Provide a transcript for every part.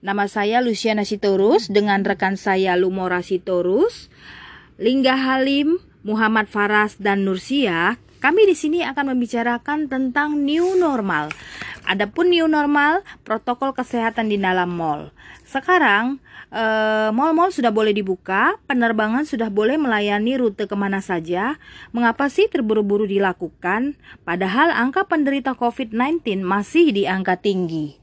Nama saya Luciana Sitorus dengan rekan saya Lumora Sitorus, Lingga Halim, Muhammad Faras dan Nursia. Kami di sini akan membicarakan tentang new normal. Adapun new normal, protokol kesehatan di dalam mall. Sekarang, eh, mall-mall sudah boleh dibuka, penerbangan sudah boleh melayani rute ke mana saja. Mengapa sih terburu-buru dilakukan? Padahal angka penderita COVID-19 masih di angka tinggi.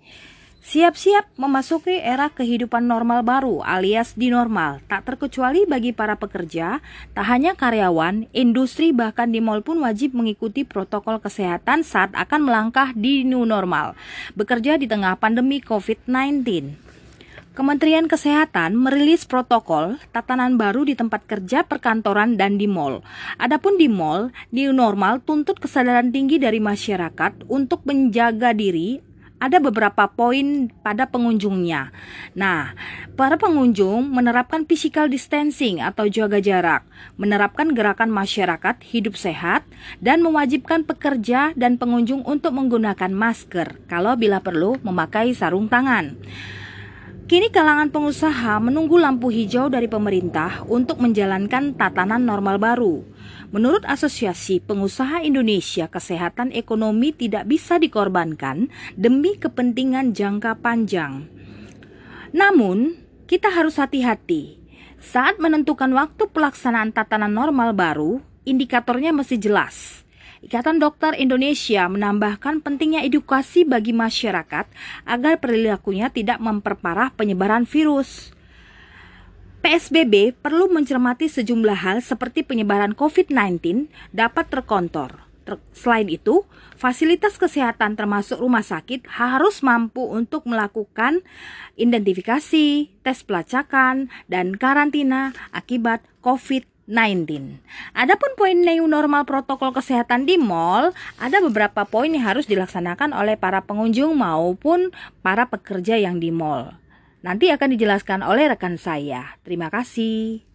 Siap-siap memasuki era kehidupan normal baru alias di normal, tak terkecuali bagi para pekerja, tak hanya karyawan, industri bahkan di mall pun wajib mengikuti protokol kesehatan saat akan melangkah di new normal, bekerja di tengah pandemi COVID-19. Kementerian Kesehatan merilis protokol tatanan baru di tempat kerja, perkantoran, dan di mall. Adapun di mall, new normal tuntut kesadaran tinggi dari masyarakat untuk menjaga diri ada beberapa poin pada pengunjungnya. Nah, para pengunjung menerapkan physical distancing atau jaga jarak, menerapkan gerakan masyarakat hidup sehat, dan mewajibkan pekerja dan pengunjung untuk menggunakan masker kalau bila perlu memakai sarung tangan. Kini kalangan pengusaha menunggu lampu hijau dari pemerintah untuk menjalankan tatanan normal baru. Menurut Asosiasi Pengusaha Indonesia, kesehatan ekonomi tidak bisa dikorbankan demi kepentingan jangka panjang. Namun, kita harus hati-hati. Saat menentukan waktu pelaksanaan tatanan normal baru, indikatornya mesti jelas Ikatan Dokter Indonesia menambahkan pentingnya edukasi bagi masyarakat agar perilakunya tidak memperparah penyebaran virus. PSBB perlu mencermati sejumlah hal seperti penyebaran COVID-19 dapat terkontor. Selain itu, fasilitas kesehatan termasuk rumah sakit harus mampu untuk melakukan identifikasi, tes pelacakan, dan karantina akibat COVID-19. 19. Adapun poin new normal protokol kesehatan di mall, ada beberapa poin yang harus dilaksanakan oleh para pengunjung maupun para pekerja yang di mall. Nanti akan dijelaskan oleh rekan saya. Terima kasih.